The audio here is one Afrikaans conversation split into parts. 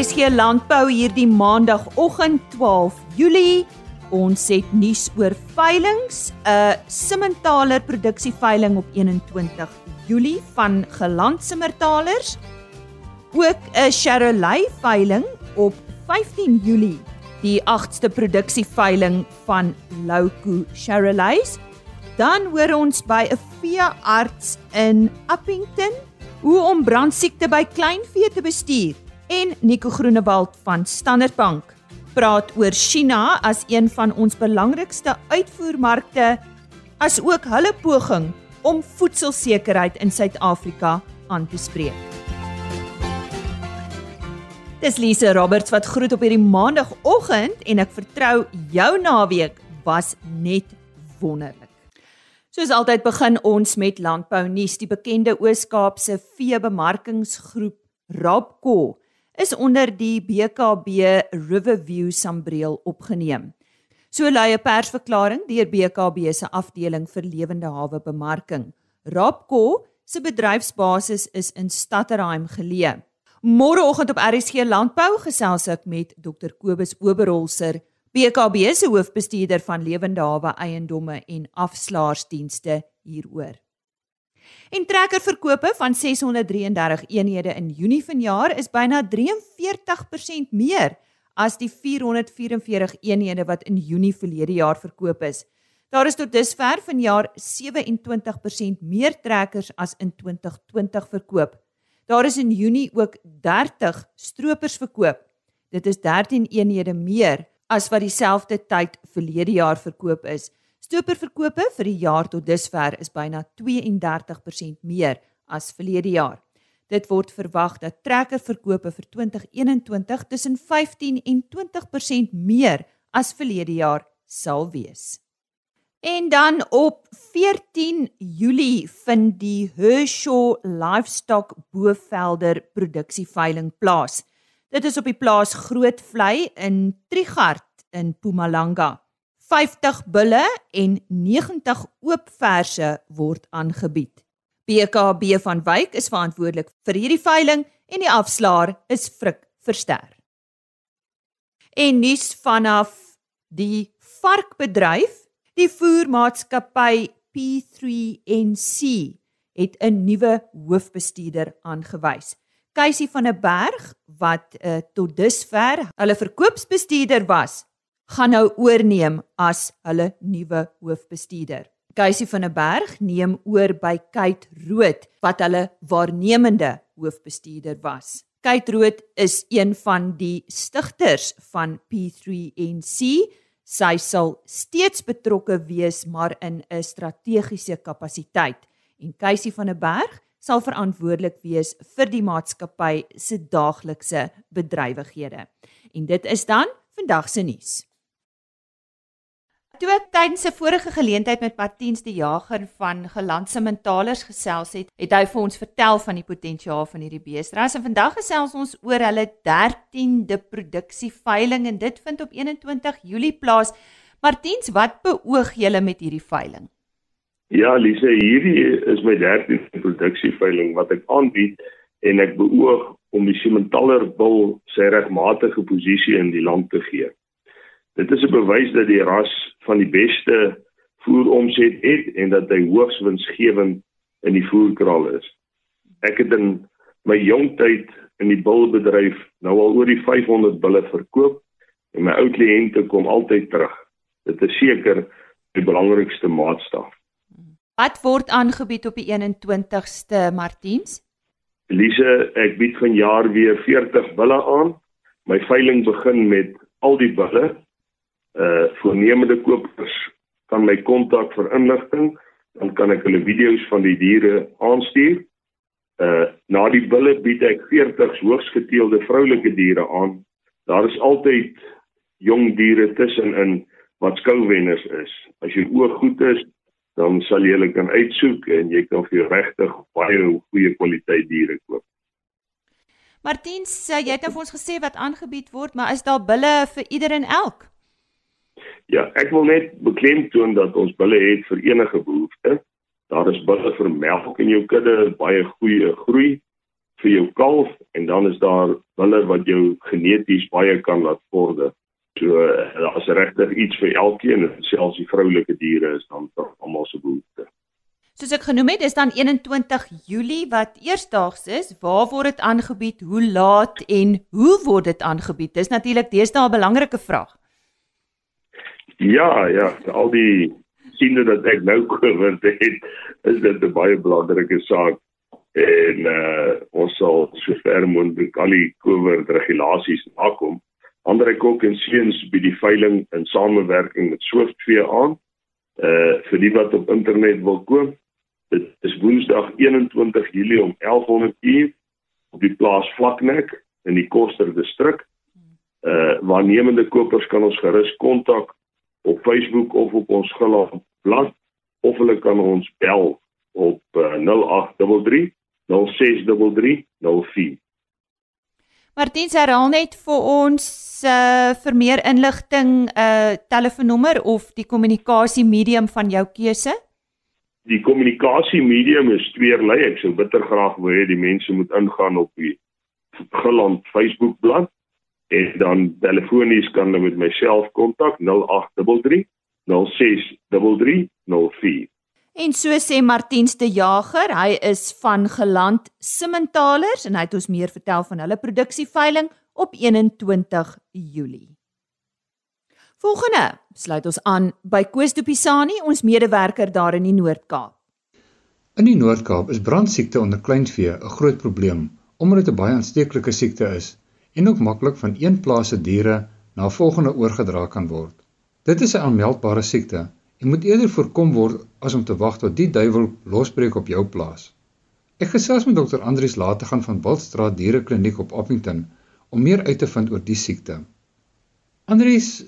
RSG Landbou hierdie maandagooggend 12 Julie. Ons het nuus oor veilinge, 'n Simmentaler produksieveiling op 21 Julie van Geland Simmentalers. Ook 'n Charolais veiling op 15 Julie. Die 8ste produksieveiling van Louko Charolais. Dan hoor ons by 'n veearts in Appington hoe om brandsiekte by kleinvee te bestuur en Nico Groenewald van Standard Bank praat oor China as een van ons belangrikste uitvoermarkte as ook hulle poging om voedselsekerheid in Suid-Afrika aan te spreek. Dis Lise Roberts wat groet op hierdie maandagooggend en ek vertrou jou naweek was net wonderlik. Soos altyd begin ons met landbou nuus. Die bekende Oos-Kaapse veebemarkingsgroep Rapco is onder die BKB Riverview sambreel opgeneem. So lui 'n persverklaring deur BKB se afdeling vir lewende hawe bemarking. Rapco se bedryfsbasis is in Stadterheim geleë. Môreoggend op RSG Landbou gesels ek met Dr Kobus Oberholzer BKB se hoofbestuurder van lewende hawe eiendomme en afslaarsdienste hieroor. En trekkerverkope van 633 eenhede in Junie vanjaar is byna 43% meer as die 444 eenhede wat in Junie verlede jaar verkoop is. Daar is tot dusver vanjaar 27% meer trekkers as in 2020 verkoop. Daar is in Junie ook 30 stroopers verkoop. Dit is 13 eenhede meer as wat dieselfde tyd verlede jaar verkoop is. Stoperverkope vir die jaar tot dusver is byna 32% meer as verlede jaar. Dit word verwag dat trekkerverkope vir 2021 tussen 15 en 20% meer as verlede jaar sal wees. En dan op 14 Julie vind die Hershaw Livestock Bovelder produksieveiling plaas. Dit is op die plaas Grootvlei in Trigard in Mpumalanga. 50 bulle en 90 oop verse word aangebied. BKB van Wyk is verantwoordelik vir hierdie veiling en die afslaer is Frik Verster. En nuus vanaf die varkbedryf, die voermaatskappy P3NC het 'n nuwe hoofbestuurder aangewys. Keisie van 'n berg wat uh, tot dusver hulle verkoopsbestuurder was, gaan nou oorneem as hulle nuwe hoofbestuurder. Keisie van 'n berg neem oor by Kate Rood wat hulle waarnemende hoofbestuurder was. Kate Rood is een van die stigters van P3NC. Sy sal steeds betrokke wees maar in 'n strategiese kapasiteit. En Keisie van 'n berg sal verantwoordelik wees vir die maatskappy se daaglikse bedrywighede. En dit is dan vandag se nuus. Toe ek tydens 'n vorige geleentheid met Martiens die Jager van Gelandse Mentalers gesels het, het hy vir ons vertel van die potensiaal van hierdie beestras en vandag gesels ons oor hulle 13de produksieveiling en dit vind op 21 Julie plaas. Martiens, wat beoog julle met hierdie veiling? Ja, Lise, hierdie is my derde produksieveiling wat ek aanbied en ek beoog om die Simmentaler bil sy regmatige posisie in die land te gee. Dit is 'n bewys dat die ras van die beste voeromset het en dat hy hoogs winsgewend in die voerkraal is. Ek het in my jong tyd in die bilbedryf nou al oor die 500 bulle verkoop en my ou kliënte kom altyd terug. Dit is seker die belangrikste maatstaf. Wat word aangebied op die 21ste Martiens? Elise, ek bied vanjaar weer 40 bulle aan. My veiling begin met al die bulle. Uh voornemende kopers kan my kontak vir inligting, dan kan ek hulle video's van die diere aanstuur. Uh na die bulle bied ek 40 hoogs geteelde vroulike diere aan. Daar is altyd jong diere tussenin wat skouwenners is. As jou oog goed is, dan sal jy hulle kan uitsoek en jy kan vir regtig baie goeie kwaliteit diere koop. Martiens, jy het nou vir ons gesê wat aangebied word, maar is daar bulle vir ieder en elk? Ja, ek wil net beklemtoon dat ons bulle het vir enige behoefte. Daar is bulle vir melk in jou kudde, baie goeie groei vir jou kalf en dan is daar bulle wat jou geneties baie kan laat vorder. So daar's regtig iets vir elkeen, selfs die vroulike diere is dan vir almal se behoefte. Soos ek genoem het, is dan 21 Julie wat eersdaags is. Waar word dit aangebied? Hoe laat en hoe word dit aangebied? Dis natuurlik deesdae 'n belangrike vraag. Ja, ja, al die siene dat ek nou gehoor het, is dit 'n baie belangrike saak en uh, ons sal sover moontlik al die COVID regulasies nakom. Andre Kok en Seuns by die veiling in samewerking met Swiftvee aan. Uh vir die wat op internet wil koop. Dit is Woensdag 21 Julie om 11:00 uur op die plaas Vlaknek in die Koster distrik. Uh waarnemende kopers kan ons gerus kontak op Facebook of op ons gelag blad of hulle kan ons bel op uh, 0833 0633 04. Martiens herhaal net vir ons uh, vir meer inligting 'n uh, telefoonnommer of die kommunikasie medium van jou keuse. Die kommunikasie medium is tweerlei. Ek sou bitter graag wou hê die mense moet ingaan op die Geland Facebook bladsy en dan telefonies kan hulle met myself kontak 0833 0633 04. En so sê Martiens de Jager, hy is van Geland Simmentalers en hy het ons meer vertel van hulle produksieveiling op 21 Julie. Volgende sluit ons aan by Koos de Pisani, ons medewerker daar in die Noord-Kaap. In die Noord-Kaap is brandsiekte onder kleinvee 'n groot probleem omdat dit 'n baie aansteeklike siekte is en ook maklik van een plaas se diere na volgende oorgedra kan word. Dit is 'n aanmeldbare siekte en moet eerder voorkom word as om te wag tot die duiwel losbreek op jou plaas. Ek gesels met dokter Andrius Lategan van Wildstraat Dierekliniek op Appington om meer uit te vind oor die siekte. Andrius,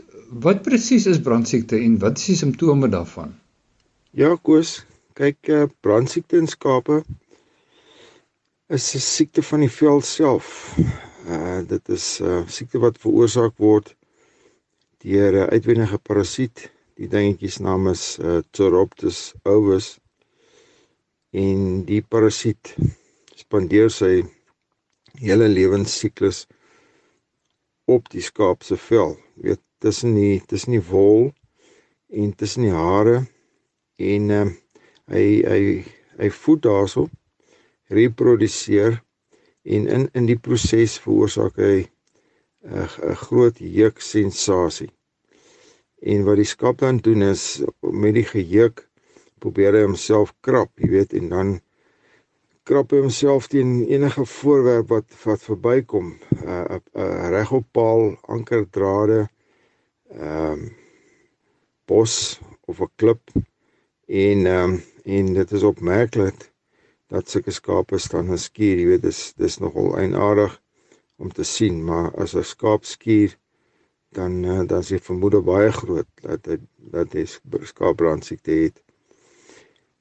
wat presies is brandsiekte en wat is die simptome daarvan? Ja, Koos, kyk uh, brandsiekte in skape is 'n siekte van die vel self. Uh dit is 'n uh, siekte wat veroorsaak word deur 'n uitwendige parasiet Die dingetjie se naam is uh, Pteroptus ovus en die parasiet spandeer sy hele lewensiklus op die skaap se vel. Jy weet, tussen die tussen die wol en tussen die hare en uh, hy hy hy voed daarso reproduseer en in in die proses veroorsaak hy 'n uh, groot jeuk sensasie. En wat die skaap dan doen is met die geheuk probeer hy homself krap, jy weet, en dan krap hy homself teen enige voorwerp wat wat verbykom. 'n uh, 'n uh, regop paal, ankerdrade, ehm um, bos of 'n klip en ehm um, en dit is opmerklik dat sulke skape staan en skuur, jy weet, dis dis nogal eienaardig om te sien, maar as 'n skaap skuur dan uh, dan die vermoede baie groot dat dit dat hy skaapbrand siekte het.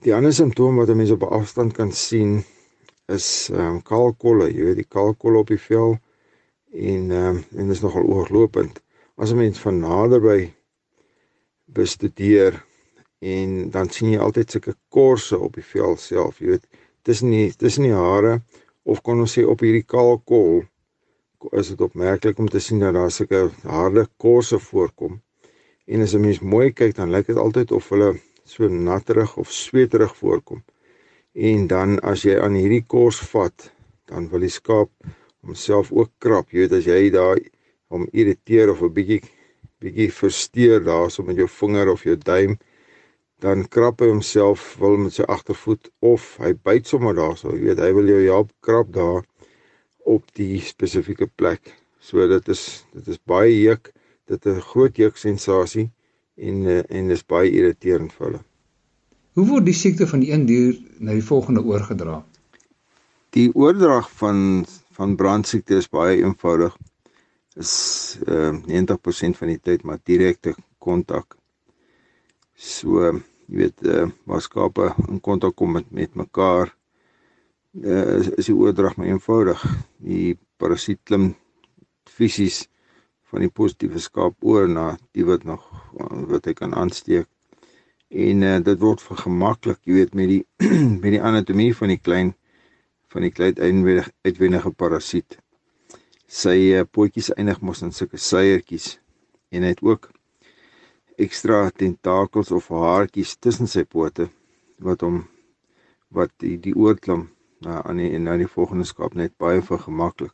Die ander simptoom wat mense op afstand kan sien is ehm um, kalkolle, jy weet die kalkolle op die vel en ehm um, en dit is nogal ooglopend. As 'n mens van naderby bestudeer en dan sien jy altyd sulke korse op die vel self, jy weet tussen die tussen die hare of kon ons sê op hierdie kalkol is dit opmerklik om te sien dat daar sulke harde korse voorkom. En as 'n mens mooi kyk, dan lyk dit altyd of hulle so natterig of sweterig voorkom. En dan as jy aan hierdie kors vat, dan wil die skaap homself ook krap. Jy weet as jy daar hom irriteer of 'n bietjie bietjie versteur daarso met jou vinger of jou duim, dan krap hy homself wil met sy agtervoet of hy byt sommer daarso. Jy weet hy wil jou help krap daar op die spesifieke plek. So dit is dit is baie juk, dit is 'n groot juk sensasie en eh, en dis baie irriterend vir hulle. Hoe word die siekte van die een dier na die volgende oorgedra? Die oordrag van van brandsiekte is baie eenvoudig. Is uh, 90% van die tyd maar direkte kontak. So jy weet uh, waar skape in kontak kom met met mekaar uh, is, is die oordrag maar eenvoudig. Die parasiet klim fisies van die positiewe skaap oor na die wat nog wat hy kan aansteek. En uh, dit word vergemaklik, jy weet met die met die anatomie van die klein van die kleid uitwendige parasiet. Sy uh, potjies eindig mos in sulke seiertjies en hy het ook ekstra tentakels of haartjies tussen sy pote wat hom wat die die oorklim na aan die na die volgende skaap net baie vergemaklik.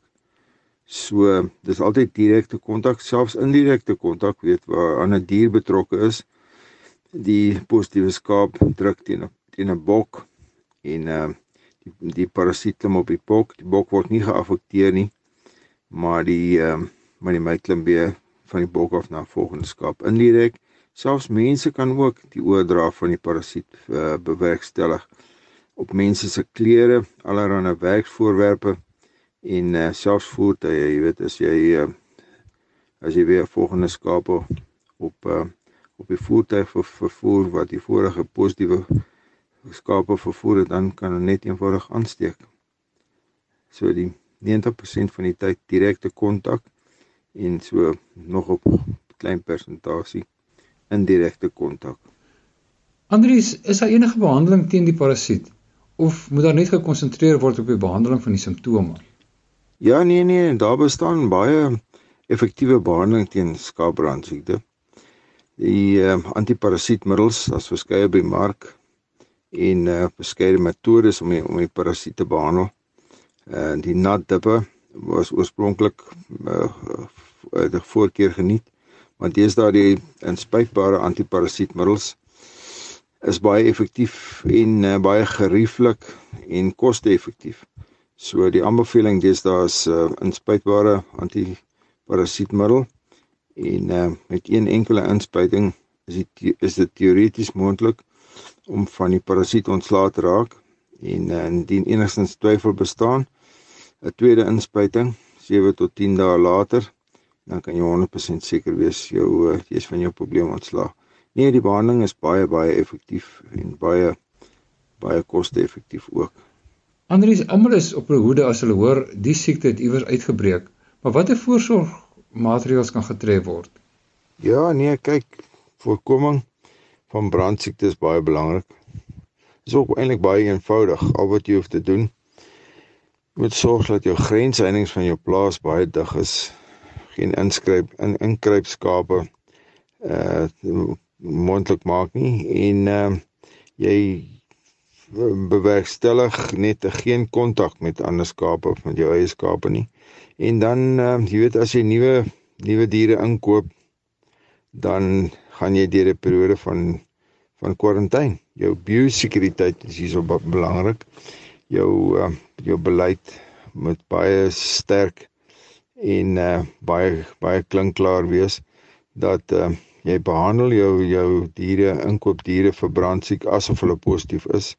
So dis altyd direkte kontak, selfs indirekte kontak, weet waar 'n dier betrokke is. Die positiewe skaap druk teen 'n teen 'n bok en uh die die parasiet klim op die bok. Die bok word nie geaffekteer nie, maar die uh maar die my klim weer van die bok af na volgende skaap. Indirek, selfs mense kan ook die oordra van die parasiet uh, bewerkstellig op mense se klere, allerlei werksvoorwerpe en uh, selfs voertuie, jy weet as jy uh, as jy weer volgende skape op uh, op die voertuig ver, vervoer wat die vorige positiewe skape vervoer het, dan kan dit net eenvoudig aansteek. So die 90% van die tyd direkte kontak en so nog op klein persentasie indirekte kontak. Andries, is daar enige behandeling teen die parasiet of moet daar net gekonsentreer word op die behandeling van die simptome? Ja, nee nee, daar bestaan baie effektiewe behandeling teen skaapbrandsiekte. Die uh, antiparasietmiddels, daar's verskeie by mark en uh, verskeie metodes om die, om die parasiete te behandel. Uh, die natdippe was oorspronklik uh, uit die voorkeur geniet, want deesdae die inspuitbare antiparasietmiddels is baie effektief en uh, baie gerieflik en koste-effektief. So die aanbeveling dis daar's 'n uh, inspuitbare antiparasietmiddel en uh, met een enkele inspuiting is dit is dit teoreties moontlik om van die parasiet ontslae te raak en uh, indien enigstens twyfel bestaan 'n tweede inspuiting 7 tot 10 dae later dan kan jy 100% seker wees jou uh, jy is van jou probleem ontslae. Nee, die behandeling is baie baie effektief en baie baie koste-effektief ook. Andries, almal is op hulle hoede as hulle hoor die siekte het iewers uitgebreek. Maar watter voorsorgmaatreëls kan getref word? Ja, nee, kyk, voorkoming van brandsiektes is baie belangrik. Dit is ook eintlik baie eenvoudig. Al wat jy hoef te doen, moet sorg dat jou grensheininge van jou plaas baie dig is. Geen inskryp in inkruipskape uh moontlik maak nie en uh jy bewerkstellig net geen kontak met ander skape of met jou eie skape nie. En dan uh, jy weet as jy nuwe nuwe diere inkoop, dan gaan jy deur 'n periode van van kwarantyne. Jou biosekuriteit is hierso belangrik. Jou uh, jou beleid moet baie sterk en uh, baie baie klinkklaar wees dat uh, jy behandel jou jou diere inkoopdiere vir brandsiek asof hulle positief is.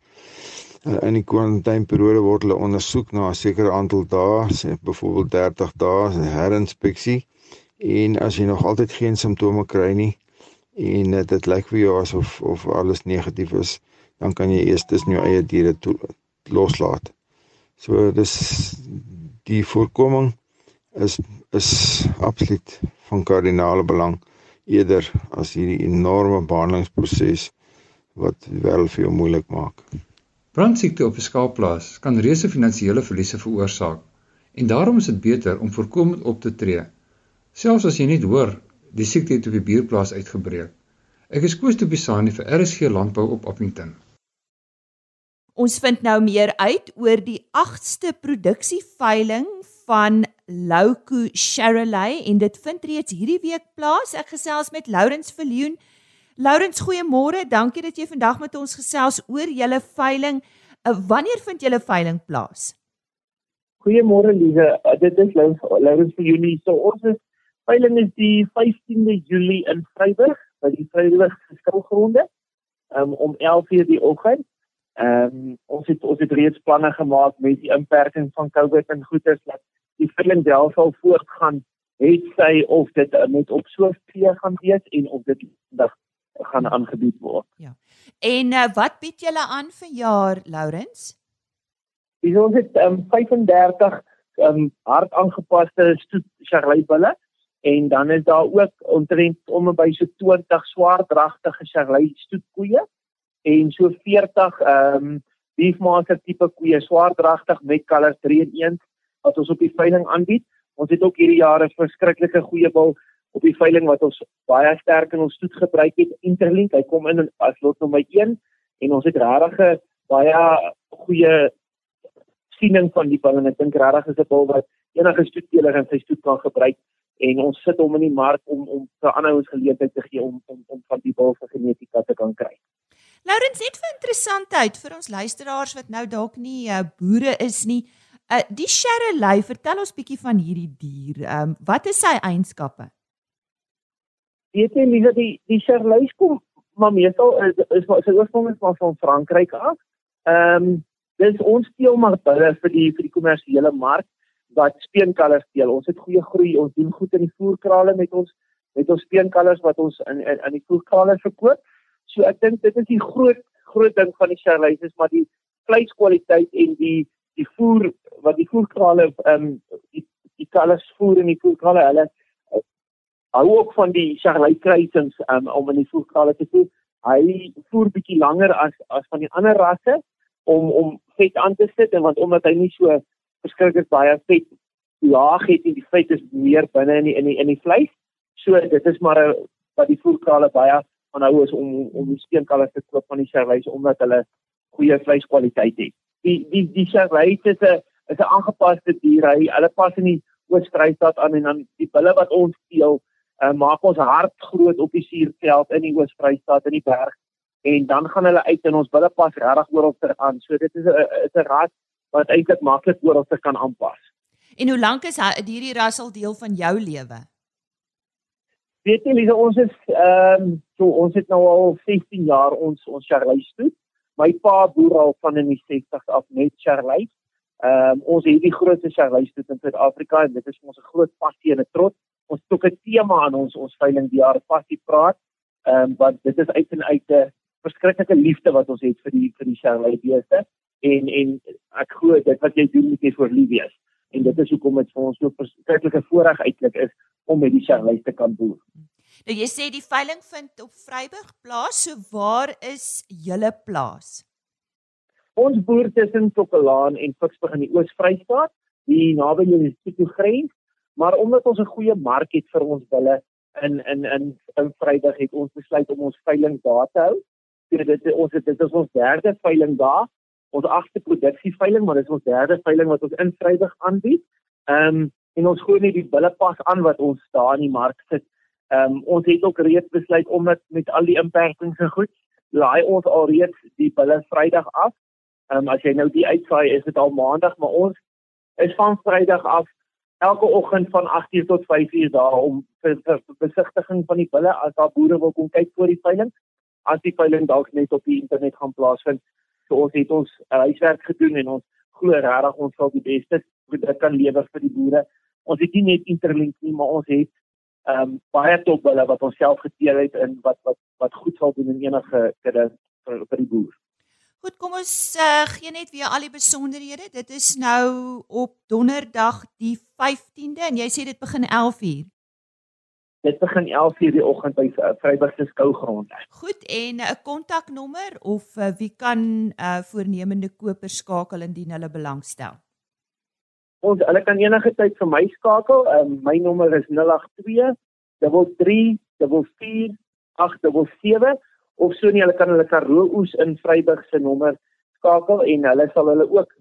Uh, in die kwarantyneperiode word hulle ondersoek na 'n sekere aantal dae, sê byvoorbeeld 30 dae, herinspeksie. En as jy nog altyd geen simptome kry nie en uh, dit lyk vir jou asof of alles negatief is, dan kan jy eers dis jou eie diere toe, loslaat. So dis die voorkoming is is absoluut van kardinale belang eerder as hierdie enorme behandelingsproses wat wel vir jou moeilik maak. Brandsiekte op 'n skaapplaas kan reuse finansiële verliese veroorsaak en daarom is dit beter om voorkomend op te tree. Selfs as jy nie hoor die siekte het op die buurplaas uitgebreek. Ek is Koos de Pisani vir RSG Landbou op Appington. Ons vind nou meer uit oor die 8ste produksieveiling van Louko Charolais en dit vind reeds hierdie week plaas. Ek gesels met Lourens Viljoen. Lourens, goeiemôre. Dankie dat jy vandag met ons gesels oor julle veiling. Uh, wanneer vind julle veiling plaas? Goeiemôre Lize. Uh, dit is Lourens Viljoen. So ons is veiling is die 15de Julie in Vryburg by die Vryburg skilgronde um, om 11:00 die oggend. Ehm um, ons het ons het reeds planne gemaak met die inperking van COVID en goeders dat die veiling self sal voortgaan het sy of dit net op so vee gaan wees en of dit dag gaan aangebied word. Ja. En uh, wat bied julle aan vir jaar Lourens? Dis ons het um, 35 um, hard aangepaste stoet Charliebulle en dan is daar ook omtrent om by so 20 swaardragtige Charlie stoetkoeie en so 40 ehm um, beefmaster tipe koeie, swaardragtig met colors 3 in 1 wat ons op die veiling aanbied. Ons het ook hierdie jaar 'n verskriklike goeie bil op die veiling wat ons baie sterk in ons stoet gebruik het. Interlink, hy kom in as lot nommer 1 en ons het regtig baie goeie siening van die bil en ek dink regtig is 'n bil wat enige stoetteler in sy stoet kan gebruik en ons sit hom in die mark om om vir ander ouens geleentheid te gee om om om van die bil se genetika te kan kry. Laurens net vir interessantheid vir ons luisteraars wat nou dalk nie uh, boere is nie. Uh, die Charolais, vertel ons bietjie van hierdie dier. Ehm um, wat is sy eienskappe? Weet jy dat die die Charolais kom maar meestal is is sy oorsprong is maar van Frankryk af. Ehm um, dis ons steel maar bulle vir die vir die kommersiële mark wat speenkalvers steel. Ons het goeie groei, ons doen goed in die voerkrale met ons met ons speenkalvers wat ons in in, in die voerkrale verkoop. So ek dink dit is die groot groot ding van die Charolais is maar die vleiskwaliteit en die die voer wat die voerkrale ehm um, die die kalvers voer in die voerkrale hulle uh, hou ook van die Charolais kruisings um, om in die voerkrale te voer. Hy voer bietjie langer as as van die ander rasse om om vet aan te sit en want omdat hy nie so verskriklik baie vet laag het en die vet is meer binne in die in die in die vleis. So dit is maar 'n wat die voerkrale baie van hou is om om die steenkalvers te koop van die Charolais omdat hulle goeie vleiskwaliteit het. Die die die Charolais is 'n is 'n aangepaste dier. Hy hulle pas in die Oos-Vrystaat aan en dan die bulle wat ons steel, uh, maak ons hart groot op die suurveld in die Oos-Vrystaat in die berg en dan gaan hulle uit en ons bulle pas regtig oral ter aan. So dit is 'n is 'n ras wat eintlik maklik oral te kan aanpas. En hoe lank is hierdie ras al deel van jou lewe? Weet jy, Lisa, ons is ehm um, so ons het nou al 16 jaar ons ons Charolais doen. My pa boer al van in die 60s af met Charolais. Ehm um, ons het die grootste Charolais doen in Suid-Afrika en dit is ons 'n groot passie en 'n trots. Ons het ook 'n tema aan ons ons veiling die jaar passie praat. Ehm um, want dit is uit en uit 'n verskriklike liefde wat ons het vir die vir die Charolais beeste en en ek glo dit wat jy doen moet jy vir lief wees en dit is hoekom dit vir ons so verskriklike voorreg uitlik is om met die Charolais te kan boer. Nou jy sê die veiling vind op Vryburg plaas, so waar is julle plaas? Ons boer tussen Tokkelaan en Ficksburg in die Oos-Vrystaat, die naby die Lesotho grens, maar omdat ons 'n goeie mark het vir ons bulle in in in in Vryburg het ons besluit om ons veiling daar te hou So dit ons het dit is ons derde veiling daar. Ons agste produksieveiling, maar dit is ons derde veiling wat ons in Vryburg aanbied. Ehm um, en ons gooi net die bulle pas aan wat ons daar in die mark sit. Ehm um, ons het ook reeds besluit om met met al die inperkings en goed, laai ons al reeds die bulle Vrydag af. Ehm um, as jy nou die uitsaai is dit al Maandag, maar ons is van Vrydag af elke oggend van 8:00 tot 5:00 daar om vir, vir, vir besigtiging van die bulle as daar boere wil kom kyk vir die veiling as die veiling dalk net op die internet gaan plaasvind. So ons het ons uh, huiswerk gedoen en ons glo regtig ons sal die beste produk kan lewer vir die boere. Ons het nie net interlink nie, maar ons het ehm um, baie top hulle wat ons self geteel het en wat wat wat goed sal doen in enige kudde vir, vir die boer. Goed, kom ons uh, gee net weer al die besonderhede. Dit is nou op Donderdag die 15de en jy sê dit begin 11:00. Dit begin 11:00 die oggend by Vryburg se skougronde. Goed, en 'n kontaknommer of uh, wie kan uh, voornemende kopers skakel indien hulle belangstel? Ons hulle kan enige tyd vir my skakel. Um, my nommer is 082 33 44877 of so nie hulle kan hulle Karoo oes in Vryburg se nommer skakel en hulle sal hulle ook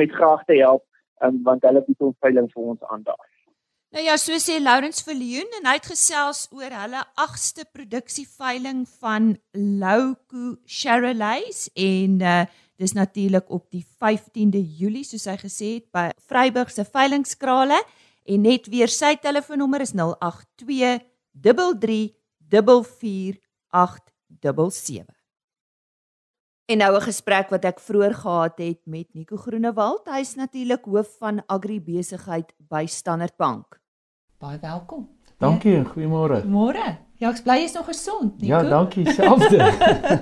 met graagte help um, want hulle bied ons veiling vir ons aan daar. Nou ja, so sê Lawrence Viljoen en hy het gesels oor hulle 8ste produksieveiling van Louko Charolais en uh, dis natuurlik op die 15de Julie soos hy gesê het by Vryburg se veilingskrale en net weer sy telefoonnommer is 082 334487. En nou 'n gesprek wat ek vroeër gehad het met Nico Groenewald. Hy's natuurlik hoof van agribesigheid by Standard Bank baie welkom. Dankie en goeiemôre. Môre. Ja, ek bly jy's nog gesond, Nico. Ja, dankie selfde.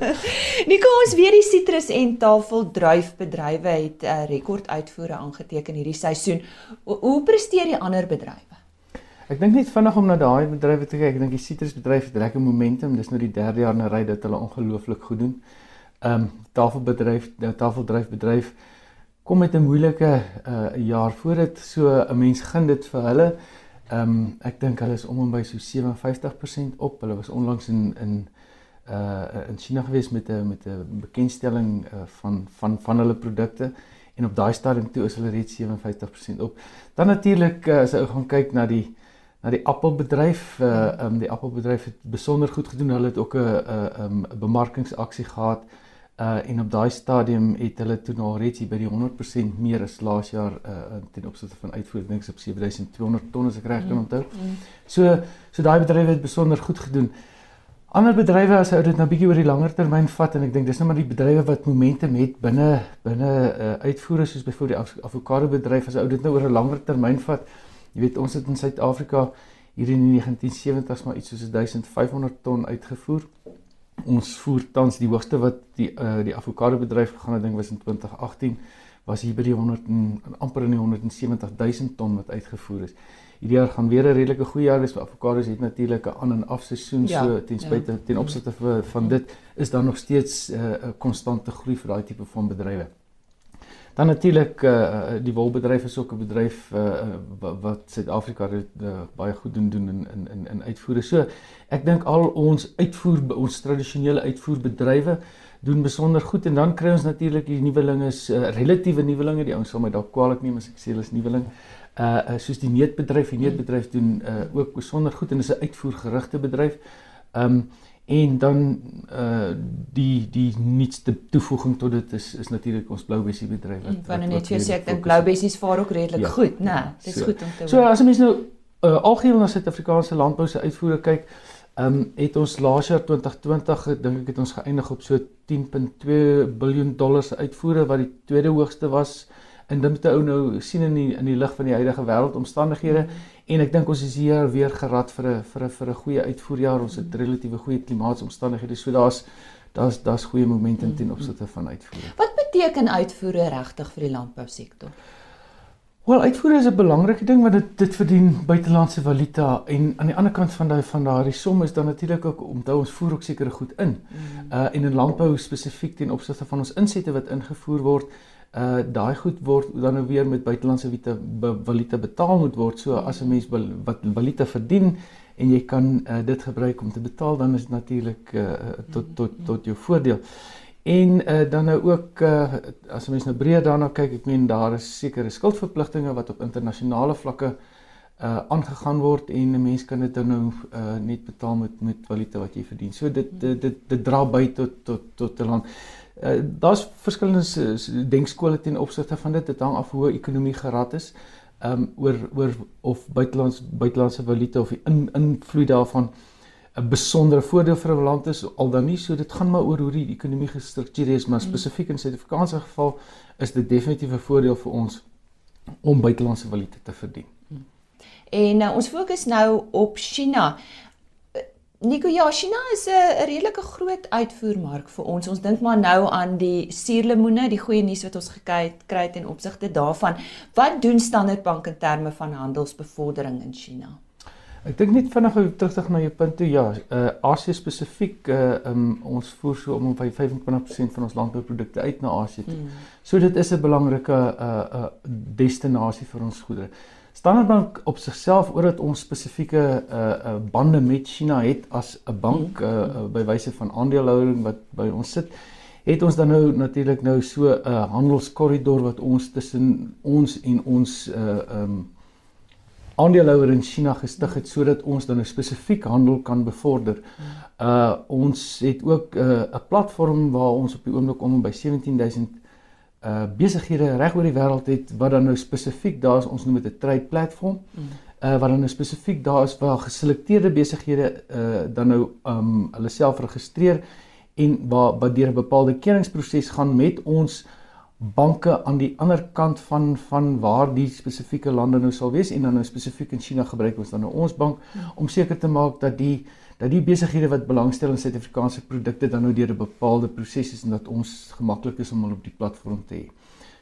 Nico, ons weet die sitrus en tafeldruifbedrywe het 'n uh, rekorduitvoere aangeteken hierdie seisoen. Hoe, hoe presteer die ander bedrywe? Ek dink net vinnig om na daai bedrywe te kyk. Ek dink die sitrusbedryf het lekker momentum. Dis nou die derde jaar in 'n ry dat hulle ongelooflik goed doen. Ehm um, tafelbedryf, die tafeldryfbedryf kom met 'n moeilike uh jaar voor dit. So 'n mens gun dit vir hulle. Ehm um, ek dink hulle is om en by so 57% op. Hulle was onlangs in in uh in China gewees met 'n met 'n bekendstelling uh, van van van hulle produkte en op daai stadium toe is hulle reeds 57% op. Dan natuurlik uh, as jy gaan kyk na die na die appelbedryf, uh um, die appelbedryf het besonder goed gedoen. Hulle het ook 'n 'n um, bemarkingsaksie gehad. Uh en op daai stadium het hulle toe nou reeds by die 100% meer as laas jaar uh ten opsigte van uitvoer dink ek op 7200 ton as ek reg kan mm, onthou. Mm. So so daai bedryf het besonder goed gedoen. Ander bedrywe as ou dit nou bietjie oor die langer termyn vat en ek dink dis nou maar die bedrywe wat momentum het binne binne uh, uitvoere soos byvoorbeeld die avokado bedryf as ou dit nou oor 'n langer termyn vat. Jy weet ons het in Suid-Afrika hier in die 1970s maar iets soos 1500 ton uitgevoer. Ons voer tans die hoogste wat die uh, die avokado bedryf gegaan het ding was in 2018 was hier by die 100 en amper in die 170 000 ton wat uitgevoer is hierdie jaar gaan weer 'n redelike goeie jaar wees vir avokados het natuurlik 'n aan en af seisoen ja, so ten spyte ja. ten opsigte van, van dit is daar nog steeds eh, 'n uh, konstante groei vir daai tipe van bedrywe. Dan natuurlik uh, die wolbedryf is ook 'n bedryf uh, wat Suid-Afrika uh, baie goed doen doen in in in in uitvoere. So ek dink al ons uitvoer ons tradisionele uitvoerbedrywe doen besonder goed en dan kry ons natuurlik die nuwelinge uh, relatiewe nuwelinge die ouens sal my dalk kwaliek neem as ek sê hulle is nuweling uh, soos die neutbedryf, die neutbedryf doen uh ook besonder goed en is 'n uitvoergerigte bedryf. Um en dan uh die die nuutste toevoeging tot dit is is natuurlik ons bloubessie bedryf wat van net jy sê ek dink bloubessies vaar ook redelik ja, goed, né? Nee, dit is so, goed om te hoor. So as 'n mens nou uh algeheel na Suid-Afrikaanse landbou se uitvoere kyk, um het ons laas jaar 2020 dink ek het ons geëindig op so 10.2 miljard dollar se uitvoere wat die tweede hoogste was en dit moet ou nou sien in die in die lig van die huidige wêreldomstandighede. Mm. en ek dink ons is hier weer gerad vir 'n vir 'n vir 'n goeie uitvoerjaar. Ons het relatiewe goeie klimaatsomstandighede so daar's daar's daar's goeie momentum ten opsigte van uitvoere. Wat beteken uitvoere regtig vir die landbousektor? Wel uitvoere is 'n belangrike ding want dit dit verdien buitelandse valuta. En aan die ander kant van daai van daardie som is dan natuurlik ook omtrent ons voer ook sekere goed in. Mm. Uh en in landbou spesifiek ten opsigte van ons insette wat ingevoer word, uh daai goed word dan nou weer met buitelandse valuta betaal moet word. So as 'n mens wat valuta verdien en jy kan uh, dit gebruik om te betaal, dan is dit natuurlik uh, tot tot tot jou voordeel. En uh, dan nou ook uh, as 'n mens nou breër daarna kyk, ek meen daar is sekere skuldverpligtinge wat op internasionale vlakke uh aangegaan word en 'n mens kan dit nou uh net betaal met met valuta wat jy verdien. So dit dit dit, dit dra by tot tot tot 'n land. Uh, daar's verskillende denkskole ten opsigte van dit. Dit hang af hoe ekonomie gerad is. Um oor oor of buitelands buitelandse valuta of die in, invloed daarvan 'n besondere voordeel vir 'n land is al dan nie. So dit gaan maar oor hoe die ekonomie gestruktureer is, maar mm. spesifiek in Suid-Afrikaanse geval is dit definitief 'n voordeel vir ons om buitelandse valuta te verdien. Mm. En uh, ons fokus nou op China. Nico, ja, China is 'n redelike groot uitvoermark vir ons. Ons dink maar nou aan die suurlemoene, die goeie nuus wat ons gekry het kry ten opsigte daarvan. Wat doen Standard Bank in terme van handelsbevordering in China? Ek dink net vinnig om terug te gaan na jou punt toe. Ja, uh Asië spesifiek, uh um, ons voer so om by 25% van ons landbouprodukte uit na Asië toe. Hmm. So dit is 'n belangrike uh uh destinasie vir ons goedere. Standard Bank op sigself omdat ons spesifieke uh uh bande met China het as 'n bank uh, uh by wyse van aandelehouding wat by ons sit, het ons dan nou natuurlik nou so 'n uh, handelskorridor wat ons tussen ons en ons uh um aandeelhouer in China gestig het sodat ons dan 'n nou spesifiek handel kan bevorder. Uh ons het ook 'n uh, platform waar ons op die oomblik om by 17000 uh besighede reg oor die wêreld het wat dan nou spesifiek daar is ons noem dit 'n trade platform. Mm. Uh wat dan nou spesifiek daar is waar geselekteerde besighede uh dan nou um hulle self registreer en waar wat deur 'n bepaalde keringproses gaan met ons banke aan die ander kant van van waar die spesifieke lande nou sal wees en dan nou spesifiek in China gebruik ons dan nou ons bank mm. om seker te maak dat die dat die besighede wat belangstel in Suid-Afrikaanse produkte dan nou deur 'n bepaalde proses is en dat ons gemaklik is om hulle op die platform te hê.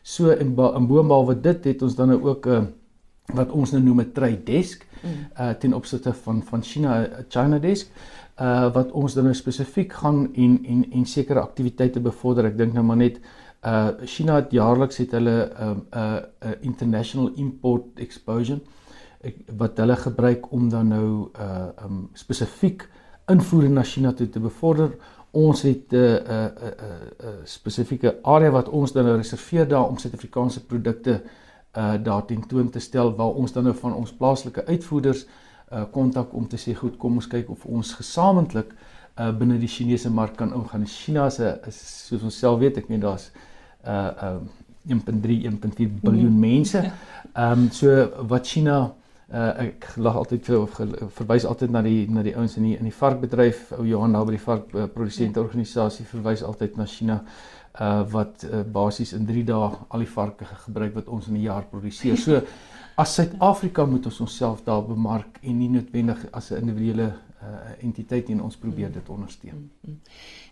So in in boonbehalwe dit het ons dan nou ook 'n uh, wat ons nou noem 'n trade desk uh ten opsigte van van China 'n China desk uh wat ons dan nou spesifiek gaan en en en sekere aktiwiteite bevorder. Ek dink nou maar net uh China het jaarliks het hulle 'n um, 'n uh, uh, international import exposure ek, wat hulle gebruik om dan nou uh um spesifiek invoer na China toe te bevorder. Ons het 'n uh, 'n uh, 'n uh, 'n uh, uh, spesifieke area wat ons dan nou reserveer daar om Suid-Afrikaanse produkte uh daar tentoon te stel waar ons dan nou van ons plaaslike uitvoerders uh kontak om te sê goed kom ons kyk of ons gesamentlik uh binne die Chinese mark kan ingaan. China se is soos ons self weet, ek meen daar's uh uh 1.3 1.4 biljoen mm. mense. Ehm um, so wat China uh ek lag altyd vir of verwys altyd na die na die ouens in die in die varkbedryf ou Johan daar by die vark uh, produsente organisasie verwys altyd na China uh wat uh, basies in 3 dae al die varke gebruik wat ons in 'n jaar produseer. So as Suid-Afrika moet ons onsself daar bemark en nie noodwendig as 'n individuele uh, entiteit en ons probeer dit ondersteun. Mm, mm.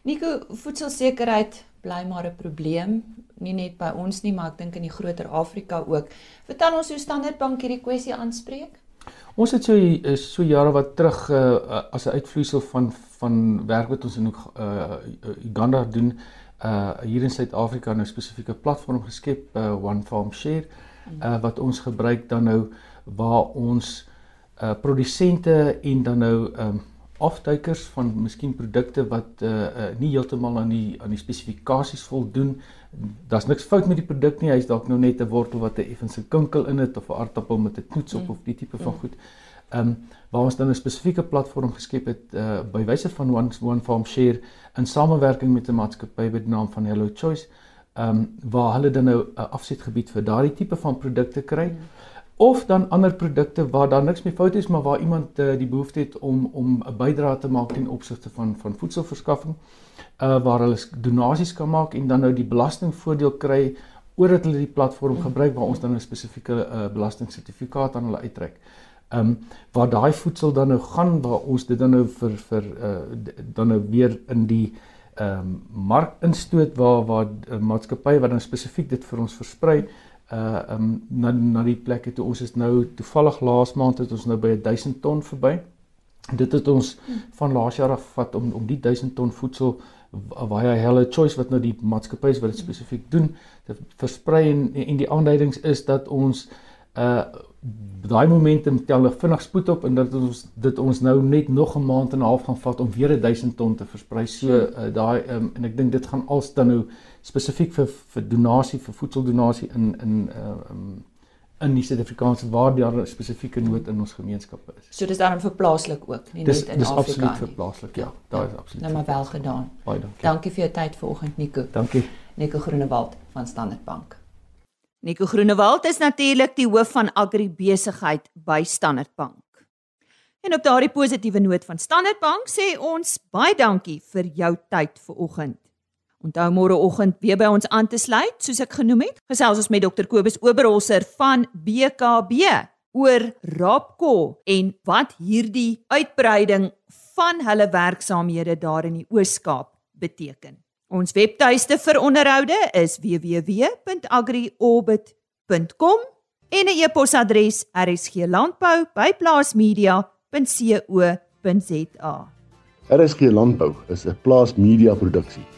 Nico, voedselsekerheid bly maar 'n probleem, nie net by ons nie, maar ek dink in die groter Afrika ook. Vertel ons hoe Standard Bank hierdie kwessie aanspreek. Ons het so so jare wat terug uh, as 'n uitvloeisel van van werk wat ons in uh, Uganda doen, uh hier in Suid-Afrika nou spesifieke platform geskep, uh, One Farm Share, uh wat ons gebruik dan nou waar ons uh produsente en dan nou um afduikers van miskien produkte wat uh, uh nie heeltemal aan die aan die spesifikasies voldoen. Daar's niks fout met die produk nie. Hy's dalk nou net 'n wortel wat 'n effense kinkel in het of 'n aardappel met 'n knoets op mm. of die tipe van mm. goed. Um waar ons dan 'n spesifieke platform geskep het uh by wyse van One One Farm Share in samewerking met 'n maatskappy met die naam van Hello Choice. Um waar hulle dan nou 'n afsetgebied vir daardie tipe van produkte kry. Mm of dan ander produkte waar daar niks mee fout is maar waar iemand uh, die behoefte het om om 'n bydrae te maak ten opsigte van van voedselverskaffing uh waar hulle donasies kan maak en dan nou die belastingvoordeel kry oordat hulle die platform gebruik waar ons dan 'n spesifieke uh, belastingsertifikaat aan hulle uitreik. Um waar daai voedsel dan nou gaan waar ons dit dan nou vir vir uh dan nou weer in die ehm um, mark instoot waar waar uh, maatskappy wat dan spesifiek dit vir ons versprei uh um na na die plekke toe ons is nou toevallig laas maand het ons nou by 1000 ton verby. Dit het ons van laas jaar af vat om om die 1000 ton voedsel via Hello Choice wat nou die maatskappye wat dit spesifiek doen, dit versprei en en die aanduidings is dat ons uh daai momentum tel vinnig spoed op en dat ons dit ons nou net nog 'n maand en 'n half gaan vat om weer 1000 ton te versprei. So uh, daai um, en ek dink dit gaan als dan nou spesifiek vir vir donasie vir voedseldonasie in in uh, um, in die Suid-Afrikaanse waar daar 'n spesifieke nood in ons gemeenskappe is. So dis daarom vir plaaslik ook, nie dis, net in Afrika nie. Dis absoluut vir plaaslik, ja. Daar is absoluut. Nou maar wel gedaan. Baie dankie. Dankie vir jou tyd vanoggend Nico. Dankie. Nico Groenewald van Standard Bank. Nico Groenewald is natuurlik die hoof van agribesigheid by Standard Bank. En op daardie positiewe noot van Standard Bank sê ons baie dankie vir jou tyd vanoggend. Onthou môreoggend weer by ons aan te sluit, soos ek genoem het. Gesels ons met Dr Kobus Oberholzer van BKB oor Rapko en wat hierdie uitbreiding van hulle werksaamhede daar in die Oos-Kaap beteken. Ons webtuiste vir onderhoude is www.agriorbit.com en 'n e-posadres rsglandbou@plaasmedia.co.za. RSG Landbou is 'n plaasmedia produksie